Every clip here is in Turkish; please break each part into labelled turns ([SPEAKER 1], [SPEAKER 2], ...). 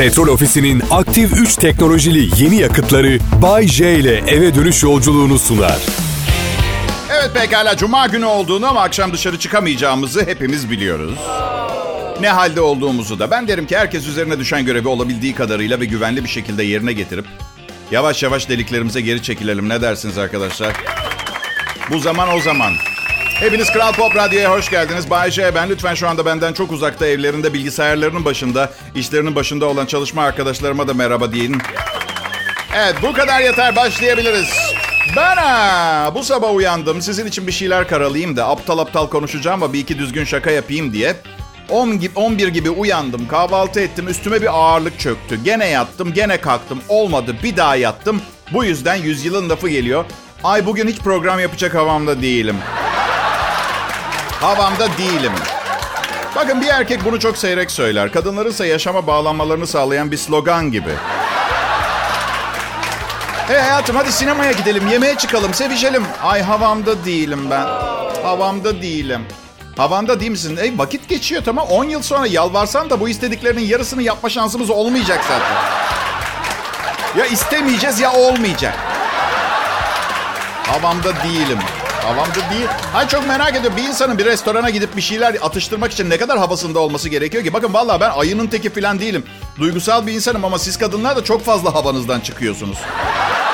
[SPEAKER 1] Petrol Ofisi'nin aktif 3 teknolojili yeni yakıtları Bay J ile eve dönüş yolculuğunu sunar.
[SPEAKER 2] Evet pekala cuma günü olduğunu ama akşam dışarı çıkamayacağımızı hepimiz biliyoruz. Ne halde olduğumuzu da. Ben derim ki herkes üzerine düşen görevi olabildiği kadarıyla ve güvenli bir şekilde yerine getirip yavaş yavaş deliklerimize geri çekilelim. Ne dersiniz arkadaşlar? Bu zaman o zaman. Hepiniz Kral Pop Radyo'ya hoş geldiniz. Bay J ben. Lütfen şu anda benden çok uzakta evlerinde bilgisayarlarının başında, işlerinin başında olan çalışma arkadaşlarıma da merhaba deyin. Evet bu kadar yeter başlayabiliriz. Ben bu sabah uyandım. Sizin için bir şeyler karalayayım da aptal aptal konuşacağım ama bir iki düzgün şaka yapayım diye. 10 gibi, 11 gibi uyandım, kahvaltı ettim, üstüme bir ağırlık çöktü. Gene yattım, gene kalktım. Olmadı, bir daha yattım. Bu yüzden yüzyılın lafı geliyor. Ay bugün hiç program yapacak havamda değilim. Havamda değilim. Bakın bir erkek bunu çok seyrek söyler. Kadınların ise yaşama bağlanmalarını sağlayan bir slogan gibi. Hey hayatım hadi sinemaya gidelim, yemeğe çıkalım, sevişelim. Ay havamda değilim ben. Havamda değilim. Havanda değil misin? Ey vakit geçiyor tamam. 10 yıl sonra yalvarsan da bu istediklerinin yarısını yapma şansımız olmayacak zaten. Ya istemeyeceğiz ya olmayacak. Havamda değilim. Havamda değil. Hay çok merak ediyorum. Bir insanın bir restorana gidip bir şeyler atıştırmak için ne kadar havasında olması gerekiyor ki? Bakın vallahi ben ayının teki falan değilim. Duygusal bir insanım ama siz kadınlar da çok fazla havanızdan çıkıyorsunuz.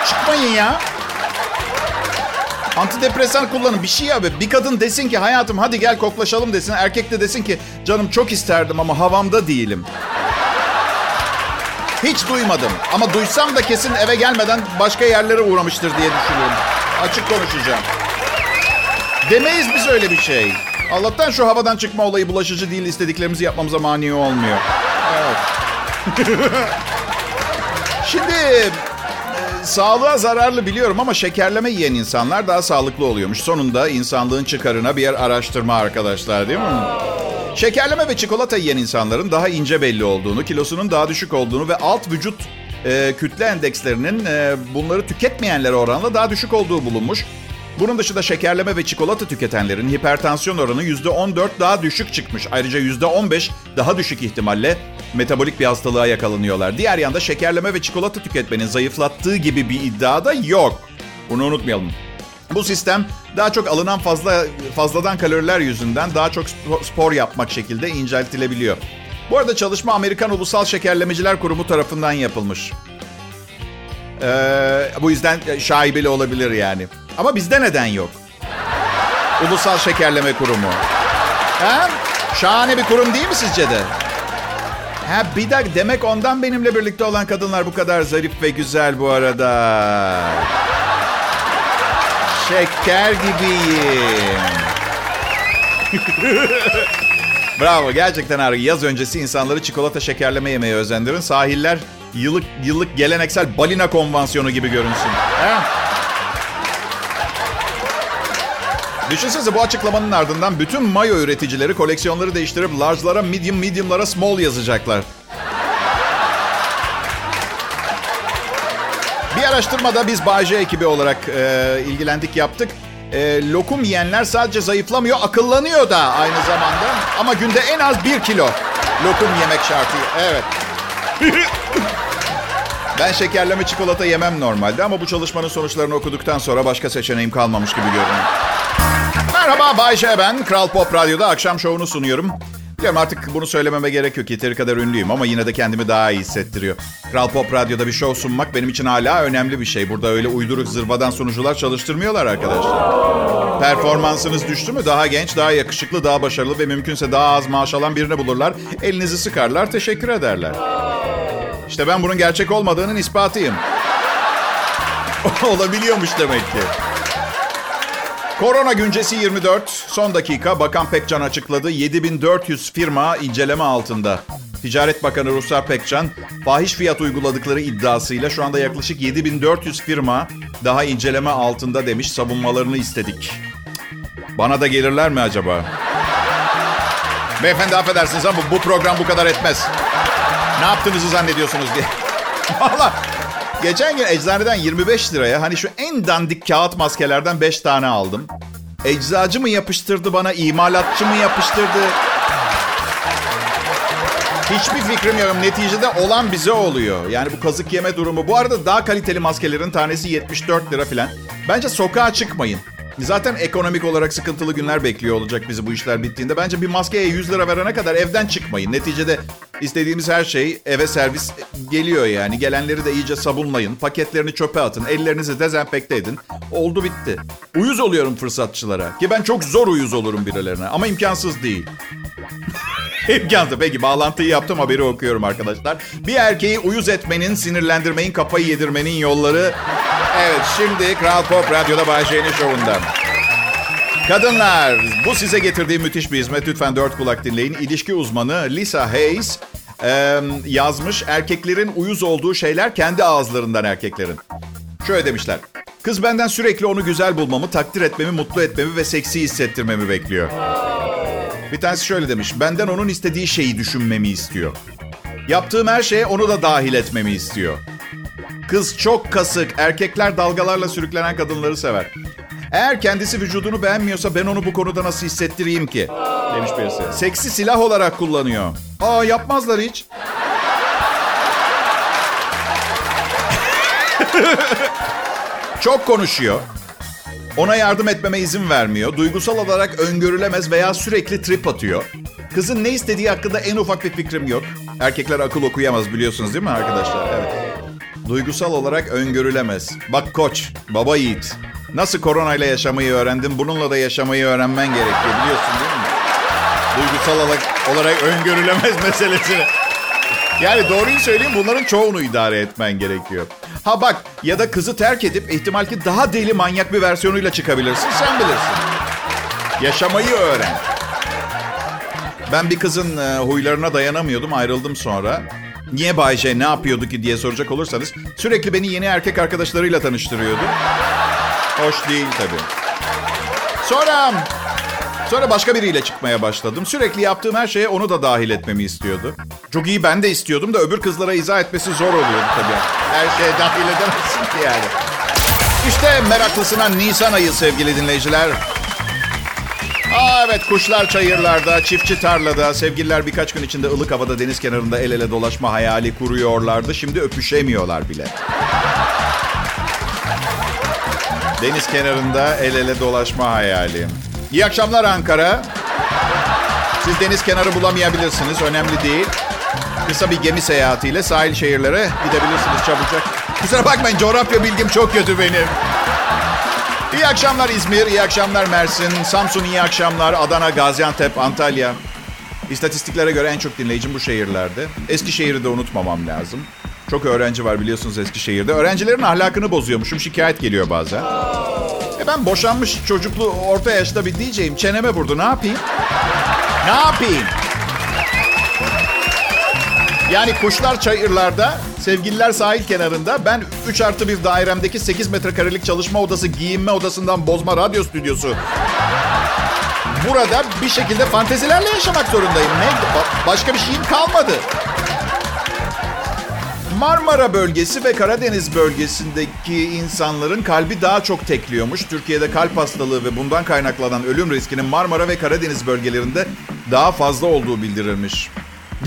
[SPEAKER 2] Çıkmayın ya. Antidepresan kullanın bir şey abi. Bir kadın desin ki hayatım hadi gel koklaşalım desin. Erkek de desin ki canım çok isterdim ama havamda değilim. Hiç duymadım. Ama duysam da kesin eve gelmeden başka yerlere uğramıştır diye düşünüyorum. Açık konuşacağım. Demeyiz biz öyle bir şey. Allah'tan şu havadan çıkma olayı bulaşıcı değil istediklerimizi yapmamıza mani olmuyor. Evet. Şimdi e, sağlığa zararlı biliyorum ama şekerleme yiyen insanlar daha sağlıklı oluyormuş. Sonunda insanlığın çıkarına bir araştırma arkadaşlar değil mi? Şekerleme ve çikolata yiyen insanların daha ince belli olduğunu, kilosunun daha düşük olduğunu ve alt vücut e, kütle endekslerinin e, bunları tüketmeyenlere oranla daha düşük olduğu bulunmuş. Bunun dışında şekerleme ve çikolata tüketenlerin hipertansiyon oranı %14 daha düşük çıkmış. Ayrıca %15 daha düşük ihtimalle metabolik bir hastalığa yakalanıyorlar. Diğer yanda şekerleme ve çikolata tüketmenin zayıflattığı gibi bir iddia da yok. Bunu unutmayalım. Bu sistem daha çok alınan fazla fazladan kaloriler yüzünden daha çok spor yapmak şekilde inceltilebiliyor. Bu arada çalışma Amerikan Ulusal Şekerlemeciler Kurumu tarafından yapılmış. Ee, bu yüzden şaibeli olabilir yani. Ama bizde neden yok? Ulusal Şekerleme Kurumu. Ha? Şahane bir kurum değil mi sizce de? Ha bir dakika demek ondan benimle birlikte olan kadınlar bu kadar zarif ve güzel bu arada. Şeker gibiyim. Bravo gerçekten harika. Yaz öncesi insanları çikolata şekerleme yemeye özendirin. Sahiller yıllık yıllık geleneksel balina konvansiyonu gibi görünsün. He? Düşünsenize bu açıklamanın ardından bütün mayo üreticileri koleksiyonları değiştirip large'lara medium, medium'lara small yazacaklar. Bir araştırmada biz J ekibi olarak e, ilgilendik yaptık. E, lokum yiyenler sadece zayıflamıyor, akıllanıyor da aynı zamanda. Ama günde en az bir kilo lokum yemek şartı. Evet. ben şekerleme çikolata yemem normalde ama bu çalışmanın sonuçlarını okuduktan sonra başka seçeneğim kalmamış gibi görünüyor. Merhaba Bay J ben. Kral Pop Radyo'da akşam şovunu sunuyorum. Biliyorum artık bunu söylememe gerek yok. Yeteri kadar ünlüyüm ama yine de kendimi daha iyi hissettiriyor. Kral Pop Radyo'da bir şov sunmak benim için hala önemli bir şey. Burada öyle uyduruk zırvadan sunucular çalıştırmıyorlar arkadaşlar. Performansınız düştü mü daha genç, daha yakışıklı, daha başarılı ve mümkünse daha az maaş alan birini bulurlar. Elinizi sıkarlar, teşekkür ederler. İşte ben bunun gerçek olmadığının ispatıyım. Olabiliyormuş demek ki. Korona güncesi 24. Son dakika Bakan Pekcan açıkladı. 7400 firma inceleme altında. Ticaret Bakanı Ruslar Pekcan, fahiş fiyat uyguladıkları iddiasıyla şu anda yaklaşık 7400 firma daha inceleme altında demiş savunmalarını istedik. Bana da gelirler mi acaba? Beyefendi affedersiniz ama bu program bu kadar etmez. Ne yaptığınızı zannediyorsunuz diye. Valla geçen gün eczaneden 25 liraya hani şu en dandik kağıt maskelerden 5 tane aldım. Eczacı mı yapıştırdı bana, imalatçı mı yapıştırdı? Hiçbir fikrim yok. Neticede olan bize oluyor. Yani bu kazık yeme durumu. Bu arada daha kaliteli maskelerin tanesi 74 lira falan. Bence sokağa çıkmayın. Zaten ekonomik olarak sıkıntılı günler bekliyor olacak bizi bu işler bittiğinde. Bence bir maskeye 100 lira verene kadar evden çıkmayın. Neticede istediğimiz her şey eve servis geliyor yani. Gelenleri de iyice sabunlayın. Paketlerini çöpe atın. Ellerinizi dezenfekte edin. Oldu bitti. Uyuz oluyorum fırsatçılara. Ki ben çok zor uyuz olurum birilerine. Ama imkansız değil. İmkansız. Peki bağlantıyı yaptım haberi okuyorum arkadaşlar. Bir erkeği uyuz etmenin, sinirlendirmeyin, kafayı yedirmenin yolları. Evet şimdi Kral Pop Radyo'da Bay şovunda. Kadınlar, bu size getirdiğim müthiş bir hizmet. Lütfen dört kulak dinleyin. İlişki uzmanı Lisa Hayes e, yazmış. Erkeklerin uyuz olduğu şeyler kendi ağızlarından erkeklerin. Şöyle demişler. Kız benden sürekli onu güzel bulmamı, takdir etmemi, mutlu etmemi ve seksi hissettirmemi bekliyor. Bir tanesi şöyle demiş. Benden onun istediği şeyi düşünmemi istiyor. Yaptığım her şeye onu da dahil etmemi istiyor. Kız çok kasık. Erkekler dalgalarla sürüklenen kadınları sever. Eğer kendisi vücudunu beğenmiyorsa ben onu bu konuda nasıl hissettireyim ki? Demiş birisi. Seksi silah olarak kullanıyor. Aa yapmazlar hiç. çok konuşuyor. Ona yardım etmeme izin vermiyor. Duygusal olarak öngörülemez veya sürekli trip atıyor. Kızın ne istediği hakkında en ufak bir fikrim yok. Erkekler akıl okuyamaz biliyorsunuz değil mi arkadaşlar? Evet. Duygusal olarak öngörülemez. Bak koç, baba yiğit. Nasıl koronayla yaşamayı öğrendin? Bununla da yaşamayı öğrenmen gerekiyor biliyorsun değil mi? Duygusal olarak, olarak öngörülemez meselesini. Yani doğruyu söyleyeyim bunların çoğunu idare etmen gerekiyor. Ha bak ya da kızı terk edip ihtimal ki daha deli manyak bir versiyonuyla çıkabilirsin. Sen bilirsin. Yaşamayı öğren. Ben bir kızın e, huylarına dayanamıyordum. Ayrıldım sonra. Niye Bayce ne yapıyordu ki diye soracak olursanız sürekli beni yeni erkek arkadaşlarıyla tanıştırıyordu. Hoş değil tabii. Sonra Sonra başka biriyle çıkmaya başladım. Sürekli yaptığım her şeye onu da dahil etmemi istiyordu. Çok iyi ben de istiyordum da öbür kızlara izah etmesi zor oluyordu tabii. Her şeye dahil edemezsin ki yani. İşte meraklısına Nisan ayı sevgili dinleyiciler. Aa evet kuşlar çayırlarda, çiftçi tarlada, sevgililer birkaç gün içinde ılık havada deniz kenarında el ele dolaşma hayali kuruyorlardı. Şimdi öpüşemiyorlar bile. Deniz kenarında el ele dolaşma hayali. İyi akşamlar Ankara. Siz deniz kenarı bulamayabilirsiniz. Önemli değil. Kısa bir gemi seyahatiyle sahil şehirlere gidebilirsiniz çabucak. Kusura bakmayın coğrafya bilgim çok kötü benim. İyi akşamlar İzmir, iyi akşamlar Mersin, Samsun iyi akşamlar, Adana, Gaziantep, Antalya. İstatistiklere göre en çok dinleyicim bu şehirlerde. Eskişehir'i de unutmamam lazım. Çok öğrenci var biliyorsunuz Eskişehir'de. Öğrencilerin ahlakını bozuyormuşum. Şikayet geliyor bazen. Ben boşanmış çocuklu orta yaşta bir diyeceğim. Çeneme vurdu. Ne yapayım? Ne yapayım? Yani kuşlar çayırlarda, sevgililer sahil kenarında. Ben 3 artı bir dairemdeki 8 metrekarelik çalışma odası, giyinme odasından bozma radyo stüdyosu. Burada bir şekilde fantezilerle yaşamak zorundayım. Ne? Başka bir şeyim kalmadı. Marmara bölgesi ve Karadeniz bölgesindeki insanların kalbi daha çok tekliyormuş. Türkiye'de kalp hastalığı ve bundan kaynaklanan ölüm riskinin Marmara ve Karadeniz bölgelerinde daha fazla olduğu bildirilmiş.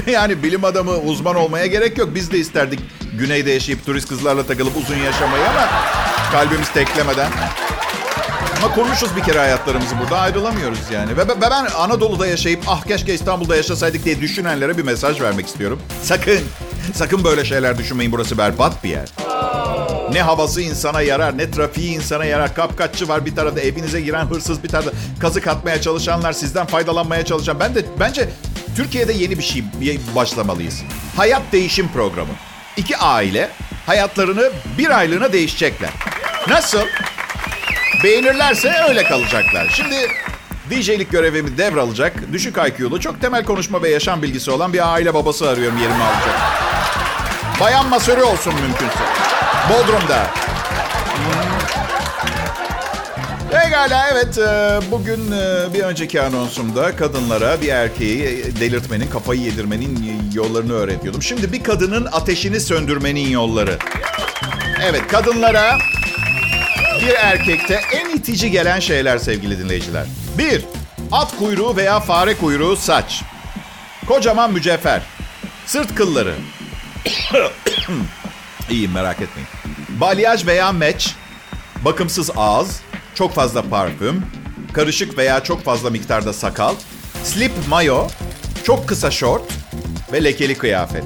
[SPEAKER 2] Yani bilim adamı uzman olmaya gerek yok. Biz de isterdik güneyde yaşayıp turist kızlarla takılıp uzun yaşamayı ama kalbimiz teklemeden. Ama kurmuşuz bir kere hayatlarımızı burada ayrılamıyoruz yani. Ve ben Anadolu'da yaşayıp ah keşke İstanbul'da yaşasaydık diye düşünenlere bir mesaj vermek istiyorum. Sakın, sakın böyle şeyler düşünmeyin. Burası berbat bir yer. Ne havası insana yarar, ne trafiği insana yarar. Kapkaççı var bir tarafta, evinize giren hırsız bir tarafta. Kazık atmaya çalışanlar, sizden faydalanmaya çalışan. Ben de bence Türkiye'de yeni bir şey başlamalıyız. Hayat değişim programı. İki aile hayatlarını bir aylığına değişecekler. Nasıl? Beğenirlerse öyle kalacaklar. Şimdi DJ'lik görevimi devralacak, düşük IQ'lu, çok temel konuşma ve yaşam bilgisi olan bir aile babası arıyorum yerimi alacak. Bayan masörü olsun mümkünse. Bodrum'da. Pekala evet e, bugün e, bir önceki anonsumda kadınlara bir erkeği delirtmenin, kafayı yedirmenin yollarını öğretiyordum. Şimdi bir kadının ateşini söndürmenin yolları. Evet kadınlara bir erkekte en itici gelen şeyler sevgili dinleyiciler. Bir, at kuyruğu veya fare kuyruğu saç. Kocaman mücevher. Sırt kılları. İyiyim merak etmeyin. Balyaj veya meç, bakımsız ağız, çok fazla parfüm, karışık veya çok fazla miktarda sakal, slip mayo, çok kısa şort ve lekeli kıyafet.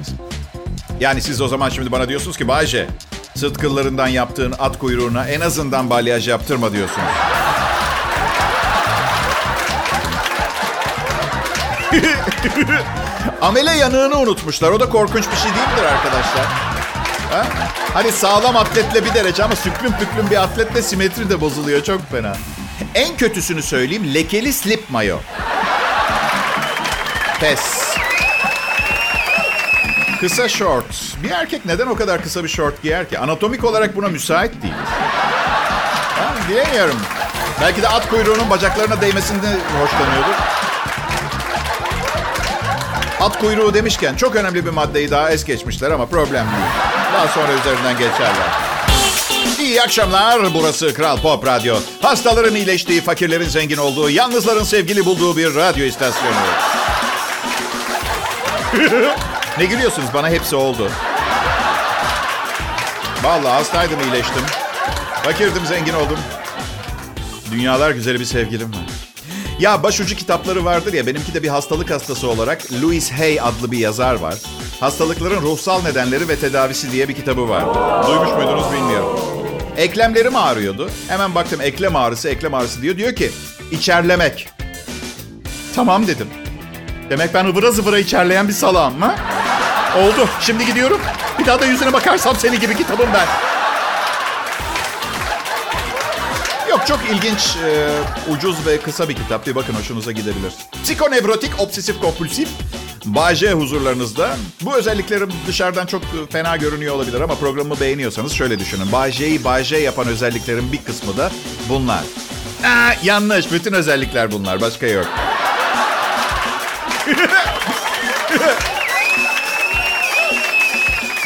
[SPEAKER 2] Yani siz o zaman şimdi bana diyorsunuz ki Bayce, sırt kıllarından yaptığın at kuyruğuna en azından balyaj yaptırma diyorsunuz. Amele yanığını unutmuşlar. O da korkunç bir şey değil midir arkadaşlar? Ha? Hani sağlam atletle bir derece ama süklüm püklüm bir atletle simetri de bozuluyor. Çok fena. En kötüsünü söyleyeyim. Lekeli slip mayo. Pes. Kısa short. Bir erkek neden o kadar kısa bir short giyer ki? Anatomik olarak buna müsait değil. Ha, bilemiyorum. Belki de at kuyruğunun bacaklarına değmesinden hoşlanıyordur. At kuyruğu demişken çok önemli bir maddeyi daha es geçmişler ama problem değil. Daha sonra üzerinden geçerler. İyi akşamlar. Burası Kral Pop Radyo. Hastaların iyileştiği, fakirlerin zengin olduğu, yalnızların sevgili bulduğu bir radyo istasyonu. ne gülüyorsunuz? Bana hepsi oldu. Vallahi hastaydım, iyileştim. Fakirdim, zengin oldum. Dünyalar güzeli bir sevgilim var. Ya başucu kitapları vardır ya benimki de bir hastalık hastası olarak Louis Hay adlı bir yazar var. Hastalıkların ruhsal nedenleri ve tedavisi diye bir kitabı var. Duymuş muydunuz bilmiyorum. Eklemlerim ağrıyordu. Hemen baktım eklem ağrısı, eklem ağrısı diyor. Diyor ki içerlemek. Tamam dedim. Demek ben ıvıra zıvıra içerleyen bir salağım ha? Oldu. Şimdi gidiyorum. Bir daha da yüzüne bakarsam seni gibi kitabım ben. Çok ilginç, e, ucuz ve kısa bir kitap. Bir bakın hoşunuza gidebilir. Psikonevrotik, obsesif kompulsif. Bayce huzurlarınızda. Bu özelliklerim dışarıdan çok fena görünüyor olabilir ama programımı beğeniyorsanız şöyle düşünün. Bayce'yi Bayce yapan özelliklerin bir kısmı da bunlar. Aa, yanlış. Bütün özellikler bunlar. Başka yok.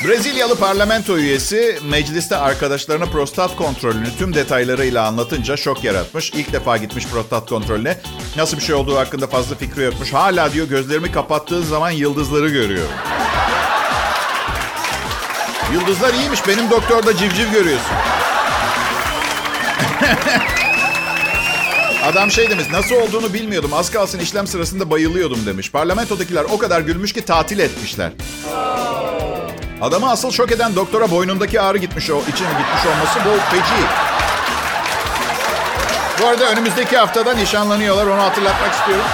[SPEAKER 2] Brezilyalı parlamento üyesi mecliste arkadaşlarına prostat kontrolünü tüm detaylarıyla anlatınca şok yaratmış. İlk defa gitmiş prostat kontrolüne. Nasıl bir şey olduğu hakkında fazla fikri yokmuş. Hala diyor gözlerimi kapattığın zaman yıldızları görüyorum. Yıldızlar iyiymiş. Benim doktorda civciv görüyorsun. Adam şey demiş, nasıl olduğunu bilmiyordum. Az kalsın işlem sırasında bayılıyordum demiş. Parlamentodakiler o kadar gülmüş ki tatil etmişler. Adamı asıl şok eden doktora boynundaki ağrı gitmiş o için gitmiş olması bu feci. Bu arada önümüzdeki haftada nişanlanıyorlar. Onu hatırlatmak istiyorum.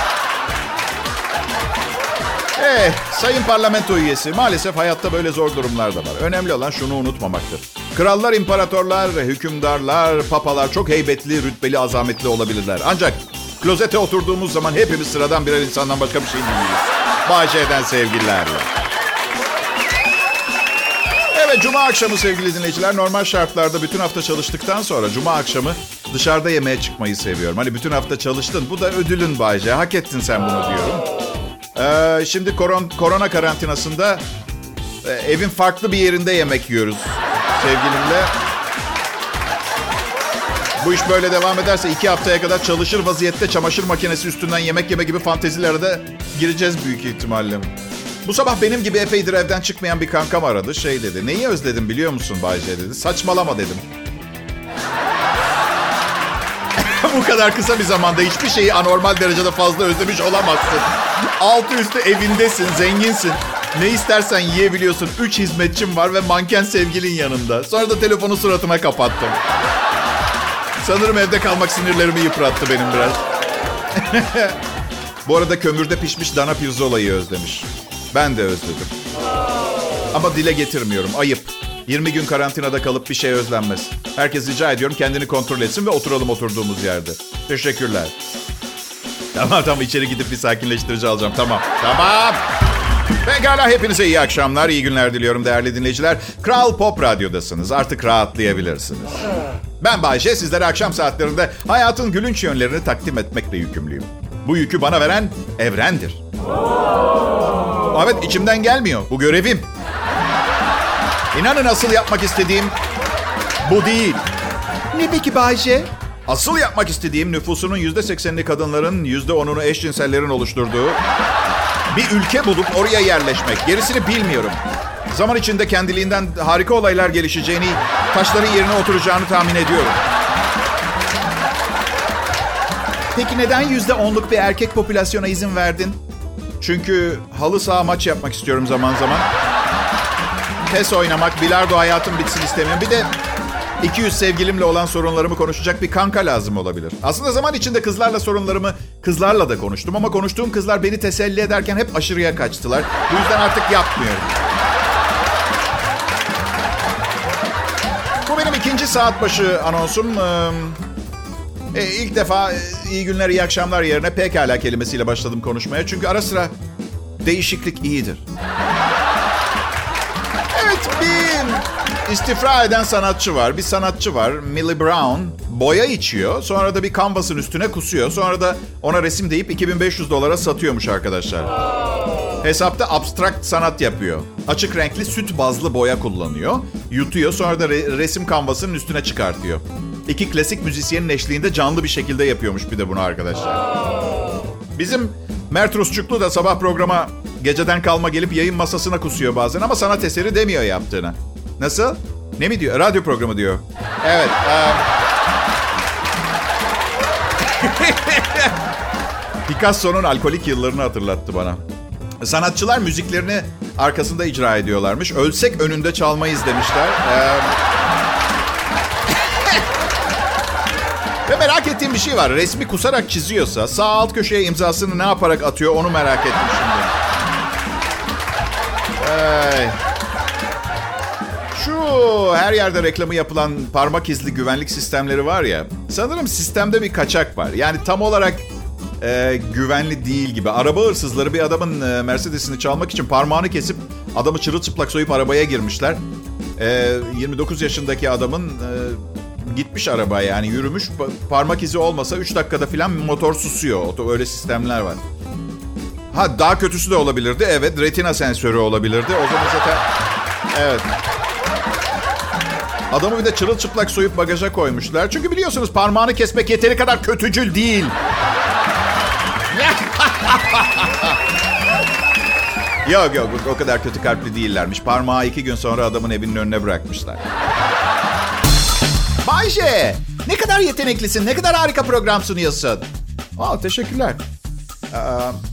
[SPEAKER 2] Eh, sayın parlamento üyesi, maalesef hayatta böyle zor durumlar da var. Önemli olan şunu unutmamaktır. Krallar, imparatorlar, hükümdarlar, papalar çok heybetli, rütbeli, azametli olabilirler. Ancak klozete oturduğumuz zaman hepimiz sıradan birer insandan başka bir şey değiliz. Bahçeden sevgililerle. Evet, Cuma akşamı sevgili dinleyiciler. Normal şartlarda bütün hafta çalıştıktan sonra Cuma akşamı dışarıda yemeğe çıkmayı seviyorum. Hani bütün hafta çalıştın, bu da ödülün Bayce. Hak ettin sen bunu diyorum. Ee, şimdi koron, korona karantinasında e, evin farklı bir yerinde yemek yiyoruz sevgilimle. Bu iş böyle devam ederse iki haftaya kadar çalışır vaziyette çamaşır makinesi üstünden yemek yeme gibi fantezilere de gireceğiz büyük ihtimalle. Bu sabah benim gibi epeydir evden çıkmayan bir kankam aradı. Şey dedi, neyi özledim biliyor musun Bayce dedi. Saçmalama dedim. Bu kadar kısa bir zamanda hiçbir şeyi anormal derecede fazla özlemiş olamazsın. Altı üstü evindesin, zenginsin. Ne istersen yiyebiliyorsun. Üç hizmetçim var ve manken sevgilin yanında. Sonra da telefonu suratıma kapattım. Sanırım evde kalmak sinirlerimi yıprattı benim biraz. Bu arada kömürde pişmiş dana pirzolayı özlemiş. Ben de özledim. Ama dile getirmiyorum. Ayıp. 20 gün karantinada kalıp bir şey özlenmez. Herkes rica ediyorum kendini kontrol etsin ve oturalım oturduğumuz yerde. Teşekkürler. Tamam tamam içeri gidip bir sakinleştirici alacağım. Tamam. Tamam. Pekala hepinize iyi akşamlar, iyi günler diliyorum değerli dinleyiciler. Kral Pop Radyo'dasınız. Artık rahatlayabilirsiniz. Ben Bayşe, sizlere akşam saatlerinde hayatın gülünç yönlerini takdim etmekle yükümlüyüm. Bu yükü bana veren evrendir. Evet içimden gelmiyor. Bu görevim. İnanın asıl yapmak istediğim bu değil. Ne peki Bayce? Asıl yapmak istediğim nüfusunun yüzde seksenini kadınların, yüzde onunu eşcinsellerin oluşturduğu Bir ülke bulup oraya yerleşmek. Gerisini bilmiyorum. Zaman içinde kendiliğinden harika olaylar gelişeceğini, taşların yerine oturacağını tahmin ediyorum. Peki neden yüzde onluk bir erkek popülasyona izin verdin? Çünkü halı saha maç yapmak istiyorum zaman zaman. PES oynamak, bilardo hayatım bitsin istemiyorum. Bir de 200 sevgilimle olan sorunlarımı konuşacak bir kanka lazım olabilir. Aslında zaman içinde kızlarla sorunlarımı kızlarla da konuştum ama konuştuğum kızlar beni teselli ederken hep aşırıya kaçtılar. Bu yüzden artık yapmıyorum. Bu benim ikinci saat başı anonsum. Ee, ilk defa e, iyi günler, iyi akşamlar yerine pekala kelimesiyle başladım konuşmaya. Çünkü ara sıra değişiklik iyidir. Evet, bir istifra eden sanatçı var. Bir sanatçı var, Millie Brown. Boya içiyor, sonra da bir kanvasın üstüne kusuyor. Sonra da ona resim deyip 2500 dolara satıyormuş arkadaşlar. Hesapta abstrakt sanat yapıyor. Açık renkli süt bazlı boya kullanıyor. Yutuyor, sonra da re- resim kanvasının üstüne çıkartıyor. İki klasik müzisyenin eşliğinde canlı bir şekilde yapıyormuş bir de bunu arkadaşlar. Bizim Mert Rusçuklu da sabah programa geceden kalma gelip yayın masasına kusuyor bazen ama sanat eseri demiyor yaptığını. Nasıl? Ne mi diyor? Radyo programı diyor. Evet. Um... Picasso'nun alkolik yıllarını hatırlattı bana. Sanatçılar müziklerini arkasında icra ediyorlarmış. Ölsek önünde çalmayız demişler. Ee... Ve merak ettiğim bir şey var. Resmi kusarak çiziyorsa sağ alt köşeye imzasını ne yaparak atıyor onu merak ettim şimdi. Ay. Şu her yerde reklamı yapılan parmak izli güvenlik sistemleri var ya. Sanırım sistemde bir kaçak var. Yani tam olarak e, güvenli değil gibi. Araba hırsızları bir adamın e, Mercedes'ini çalmak için parmağını kesip adamı çırılçıplak soyup arabaya girmişler. E, 29 yaşındaki adamın e, gitmiş araba yani yürümüş. Parmak izi olmasa 3 dakikada falan motor susuyor. Öyle sistemler var. Ha daha kötüsü de olabilirdi. Evet retina sensörü olabilirdi. O zaman zaten evet. Adamı bir de çırılçıplak soyup bagaja koymuşlar. Çünkü biliyorsunuz parmağını kesmek yeteri kadar kötücül değil. yok yok o kadar kötü kalpli değillermiş. Parmağı iki gün sonra adamın evinin önüne bırakmışlar. Bayce, ne kadar yeteneklisin, ne kadar harika program sunuyorsun. Aa, teşekkürler. Ee,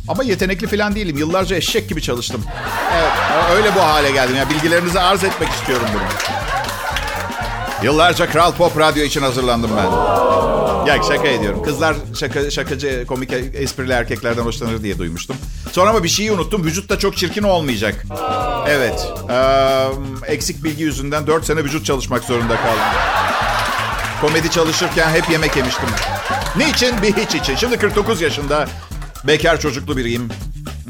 [SPEAKER 2] ama yetenekli falan değilim. Yıllarca eşek gibi çalıştım. Evet, öyle bu hale geldim. Ya bilgilerinizi arz etmek istiyorum bunu. Yıllarca Kral Pop Radyo için hazırlandım ben. Ya şaka ediyorum. Kızlar şaka, şakacı, komik esprili erkeklerden hoşlanır diye duymuştum. Sonra ama bir şeyi unuttum. Vücut da çok çirkin olmayacak. Evet. Ee, eksik bilgi yüzünden 4 sene vücut çalışmak zorunda kaldım. Komedi çalışırken hep yemek yemiştim. Niçin? Bir hiç için. Şimdi 49 yaşında bekar çocuklu biriyim.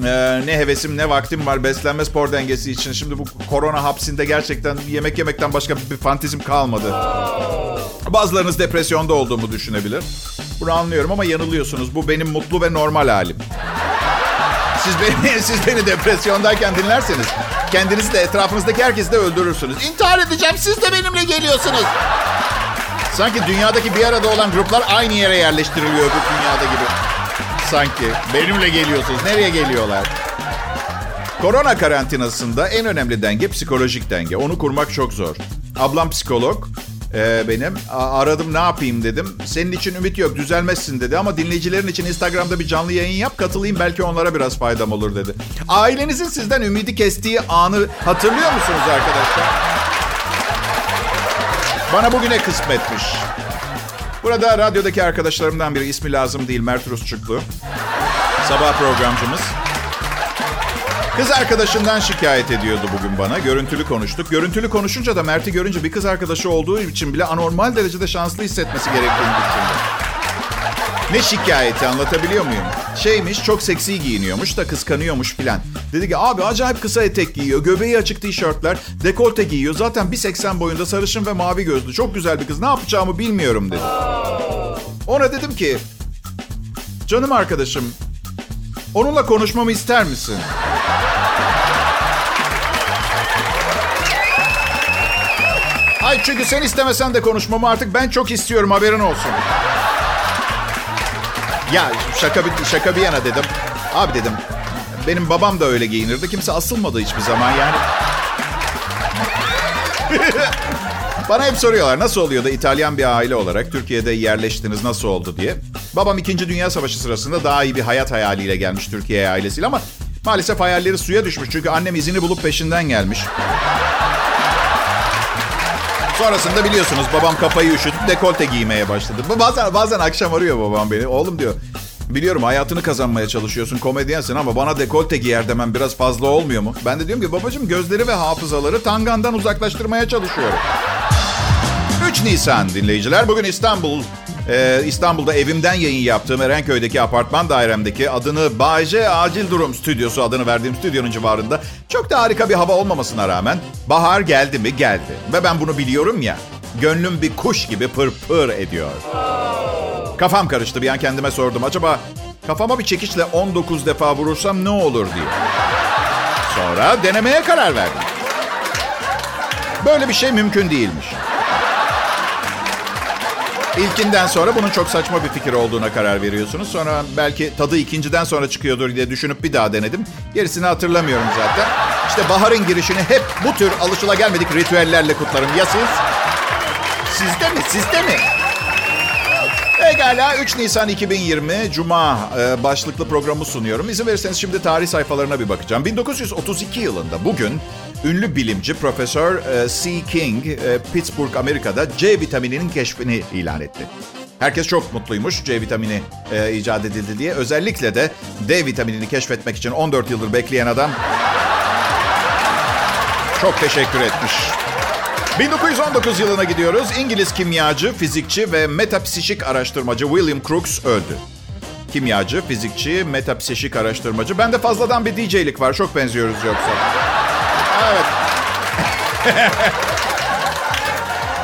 [SPEAKER 2] Ee, ne hevesim ne vaktim var beslenme spor dengesi için. Şimdi bu korona hapsinde gerçekten yemek yemekten başka bir fantezim kalmadı. Bazılarınız depresyonda olduğumu düşünebilir. Bunu anlıyorum ama yanılıyorsunuz. Bu benim mutlu ve normal halim. Siz beni, siz beni depresyondayken dinlerseniz kendinizi de etrafınızdaki herkesi de öldürürsünüz. İntihar edeceğim siz de benimle geliyorsunuz. Sanki dünyadaki bir arada olan gruplar aynı yere yerleştiriliyor öbür dünyada gibi. Sanki. Benimle geliyorsunuz. Nereye geliyorlar? Korona karantinasında en önemli denge psikolojik denge. Onu kurmak çok zor. Ablam psikolog e, benim. A- aradım ne yapayım dedim. Senin için ümit yok düzelmezsin dedi. Ama dinleyicilerin için Instagram'da bir canlı yayın yap katılayım belki onlara biraz faydam olur dedi. Ailenizin sizden ümidi kestiği anı hatırlıyor musunuz arkadaşlar? Bana bugüne kısmetmiş. Burada radyodaki arkadaşlarımdan biri ismi lazım değil Mert Rusçuklu. Sabah programcımız. Kız arkadaşından şikayet ediyordu bugün bana. Görüntülü konuştuk. Görüntülü konuşunca da Mert'i görünce bir kız arkadaşı olduğu için bile anormal derecede şanslı hissetmesi gerektiğini düşündü. Ne şikayeti anlatabiliyor muyum? Şeymiş çok seksi giyiniyormuş da kıskanıyormuş filan. Dedi ki abi acayip kısa etek giyiyor. Göbeği açık tişörtler. Dekolte giyiyor. Zaten 1.80 boyunda sarışın ve mavi gözlü. Çok güzel bir kız. Ne yapacağımı bilmiyorum dedi. Ona dedim ki canım arkadaşım onunla konuşmamı ister misin? Ay çünkü sen istemesen de konuşmamı artık ben çok istiyorum haberin olsun. Ya şaka bir, şaka bir yana dedim. Abi dedim Benim babam da öyle giyinirdi. Kimse asılmadı hiçbir zaman yani. Bana hep soruyorlar nasıl oluyor da İtalyan bir aile olarak Türkiye'de yerleştiniz nasıl oldu diye. Babam 2. Dünya Savaşı sırasında daha iyi bir hayat hayaliyle gelmiş Türkiye'ye ailesiyle ama maalesef hayalleri suya düşmüş. Çünkü annem izini bulup peşinden gelmiş. Sonrasında biliyorsunuz babam kafayı üşütüp dekolte giymeye başladı. Bazen bazen akşam arıyor babam beni. Oğlum diyor biliyorum hayatını kazanmaya çalışıyorsun komedyensin ama bana dekolte giyer demem biraz fazla olmuyor mu? Ben de diyorum ki babacığım gözleri ve hafızaları tangandan uzaklaştırmaya çalışıyorum. 3 Nisan dinleyiciler. Bugün İstanbul ee, İstanbul'da evimden yayın yaptığım Erenköy'deki apartman dairemdeki adını Bayce Acil Durum Stüdyosu adını verdiğim stüdyonun civarında çok da harika bir hava olmamasına rağmen bahar geldi mi geldi. Ve ben bunu biliyorum ya gönlüm bir kuş gibi pır pır ediyor. Kafam karıştı bir an kendime sordum. Acaba kafama bir çekiçle 19 defa vurursam ne olur diye. Sonra denemeye karar verdim. Böyle bir şey mümkün değilmiş. İlkinden sonra bunun çok saçma bir fikir olduğuna karar veriyorsunuz. Sonra belki tadı ikinciden sonra çıkıyordur diye düşünüp bir daha denedim. Gerisini hatırlamıyorum zaten. İşte baharın girişini hep bu tür alışılagelmedik ritüellerle kutlarım. Ya siz? Sizde mi? Sizde mi? Pekala 3 Nisan 2020 Cuma e, başlıklı programı sunuyorum. İzin verirseniz şimdi tarih sayfalarına bir bakacağım. 1932 yılında bugün ünlü bilimci Profesör e, C. King e, Pittsburgh, Amerika'da C vitamininin keşfini ilan etti. Herkes çok mutluymuş C vitamini e, icat edildi diye. Özellikle de D vitaminini keşfetmek için 14 yıldır bekleyen adam çok teşekkür etmiş. 1919 yılına gidiyoruz. İngiliz kimyacı, fizikçi ve metapsişik araştırmacı William Crookes öldü. Kimyacı, fizikçi, metapsişik araştırmacı. Bende fazladan bir DJ'lik var. Çok benziyoruz yoksa. Evet.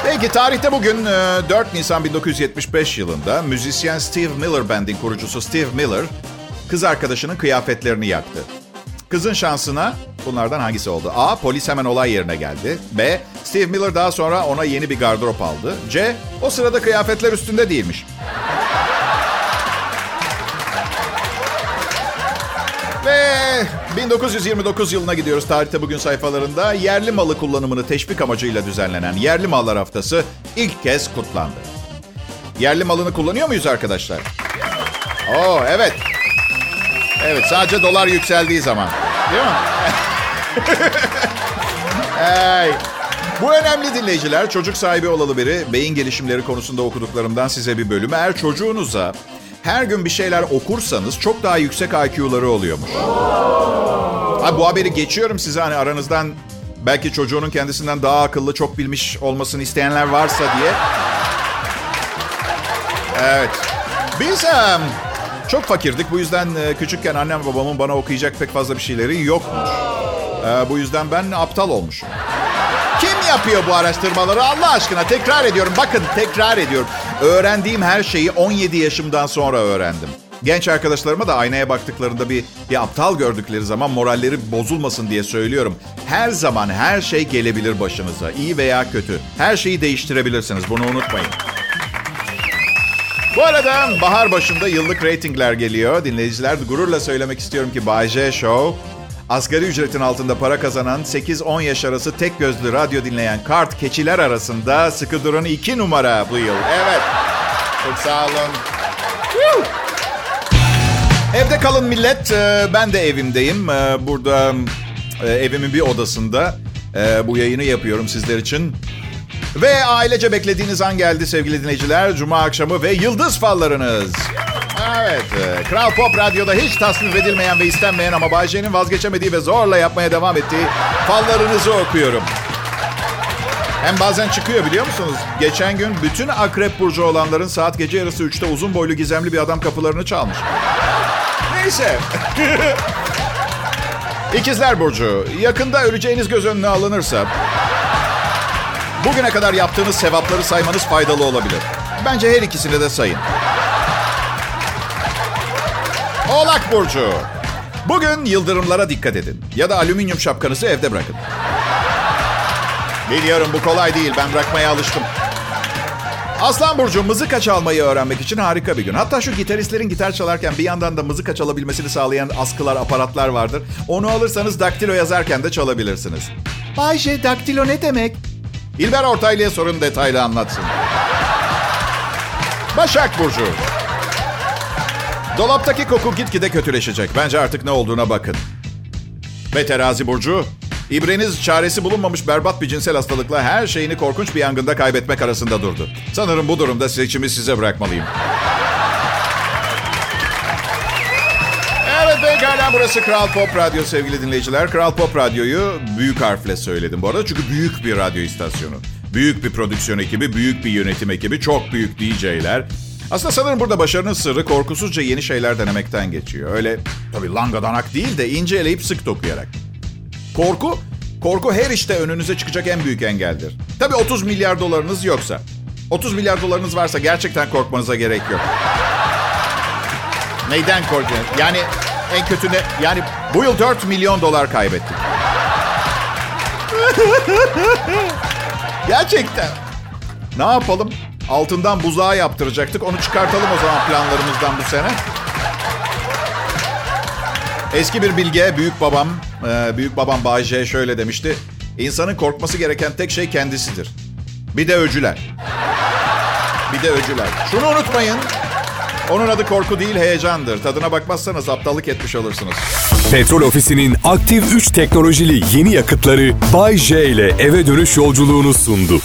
[SPEAKER 2] Peki tarihte bugün 4 e, Nisan 1975 yılında müzisyen Steve Miller Band'in kurucusu Steve Miller kız arkadaşının kıyafetlerini yaktı. Kızın şansına bunlardan hangisi oldu? A. Polis hemen olay yerine geldi. B. Steve Miller daha sonra ona yeni bir gardırop aldı. C. O sırada kıyafetler üstünde değilmiş. Ve 1929 yılına gidiyoruz tarihte bugün sayfalarında. Yerli malı kullanımını teşvik amacıyla düzenlenen Yerli Mallar Haftası ilk kez kutlandı. Yerli malını kullanıyor muyuz arkadaşlar? Oo evet. Evet sadece dolar yükseldiği zaman. Değil mi? Hey. Bu önemli dinleyiciler çocuk sahibi olalı biri beyin gelişimleri konusunda okuduklarımdan size bir bölüm. Eğer çocuğunuza her gün bir şeyler okursanız çok daha yüksek IQ'ları oluyormuş. Abi bu haberi geçiyorum size hani aranızdan belki çocuğunun kendisinden daha akıllı, çok bilmiş olmasını isteyenler varsa diye. Evet. Biz çok fakirdik. Bu yüzden küçükken annem babamın bana okuyacak pek fazla bir şeyleri yokmuş. E, bu yüzden ben aptal olmuşum. Kim yapıyor bu araştırmaları Allah aşkına? Tekrar ediyorum. Bakın tekrar ediyorum. Öğrendiğim her şeyi 17 yaşımdan sonra öğrendim. Genç arkadaşlarıma da aynaya baktıklarında bir, bir aptal gördükleri zaman moralleri bozulmasın diye söylüyorum. Her zaman her şey gelebilir başınıza. iyi veya kötü. Her şeyi değiştirebilirsiniz. Bunu unutmayın. Bu arada bahar başında yıllık reytingler geliyor. Dinleyiciler gururla söylemek istiyorum ki Bay J Show asgari ücretin altında para kazanan 8-10 yaş arası tek gözlü radyo dinleyen kart keçiler arasında sıkı duran 2 numara bu yıl. Evet. Çok sağ olun. Evde kalın millet. Ee, ben de evimdeyim. Ee, burada e, evimin bir odasında e, bu yayını yapıyorum sizler için. Ve ailece beklediğiniz an geldi sevgili dinleyiciler. Cuma akşamı ve yıldız fallarınız. Evet, e, Kral Pop Radyo'da hiç tasvip edilmeyen ve istenmeyen ama Bayce'nin vazgeçemediği ve zorla yapmaya devam ettiği fallarınızı okuyorum. Hem bazen çıkıyor biliyor musunuz? Geçen gün bütün akrep burcu olanların saat gece yarısı 3'te uzun boylu gizemli bir adam kapılarını çalmış. Neyse. İkizler Burcu, yakında öleceğiniz göz önüne alınırsa... Bugüne kadar yaptığınız sevapları saymanız faydalı olabilir. Bence her ikisini de sayın. Oğlak Burcu. Bugün yıldırımlara dikkat edin. Ya da alüminyum şapkanızı evde bırakın. Biliyorum bu kolay değil. Ben bırakmaya alıştım. Aslan Burcu mızıka çalmayı öğrenmek için harika bir gün. Hatta şu gitaristlerin gitar çalarken bir yandan da mızıka çalabilmesini sağlayan askılar, aparatlar vardır. Onu alırsanız daktilo yazarken de çalabilirsiniz. Bayşe daktilo ne demek? İlber Ortaylı'ya sorun detaylı anlatsın. Başak Burcu. Dolaptaki koku gitgide kötüleşecek. Bence artık ne olduğuna bakın. Ve terazi burcu. İbreniz çaresi bulunmamış berbat bir cinsel hastalıkla her şeyini korkunç bir yangında kaybetmek arasında durdu. Sanırım bu durumda seçimi size bırakmalıyım. Evet pekala burası Kral Pop Radyo sevgili dinleyiciler. Kral Pop Radyo'yu büyük harfle söyledim bu arada. Çünkü büyük bir radyo istasyonu. Büyük bir prodüksiyon ekibi, büyük bir yönetim ekibi, çok büyük DJ'ler. Aslında sanırım burada başarının sırrı korkusuzca yeni şeyler denemekten geçiyor. Öyle tabii langadanak değil de ince eleyip sık dokuyarak. Korku, korku her işte önünüze çıkacak en büyük engeldir. Tabii 30 milyar dolarınız yoksa. 30 milyar dolarınız varsa gerçekten korkmanıza gerek yok. Neyden korkuyorsun? Yani en kötü ne? Yani bu yıl 4 milyon dolar kaybettik. Gerçekten. Ne yapalım? Altından buzağı yaptıracaktık. Onu çıkartalım o zaman planlarımızdan bu sene. Eski bir bilge, büyük babam, e, büyük babam Bay J şöyle demişti. İnsanın korkması gereken tek şey kendisidir. Bir de öcüler. Bir de öcüler. Şunu unutmayın. Onun adı korku değil heyecandır. Tadına bakmazsanız aptallık etmiş olursunuz.
[SPEAKER 1] Petrol Ofisi'nin aktif 3 teknolojili yeni yakıtları Bay J ile eve dönüş yolculuğunu sundu.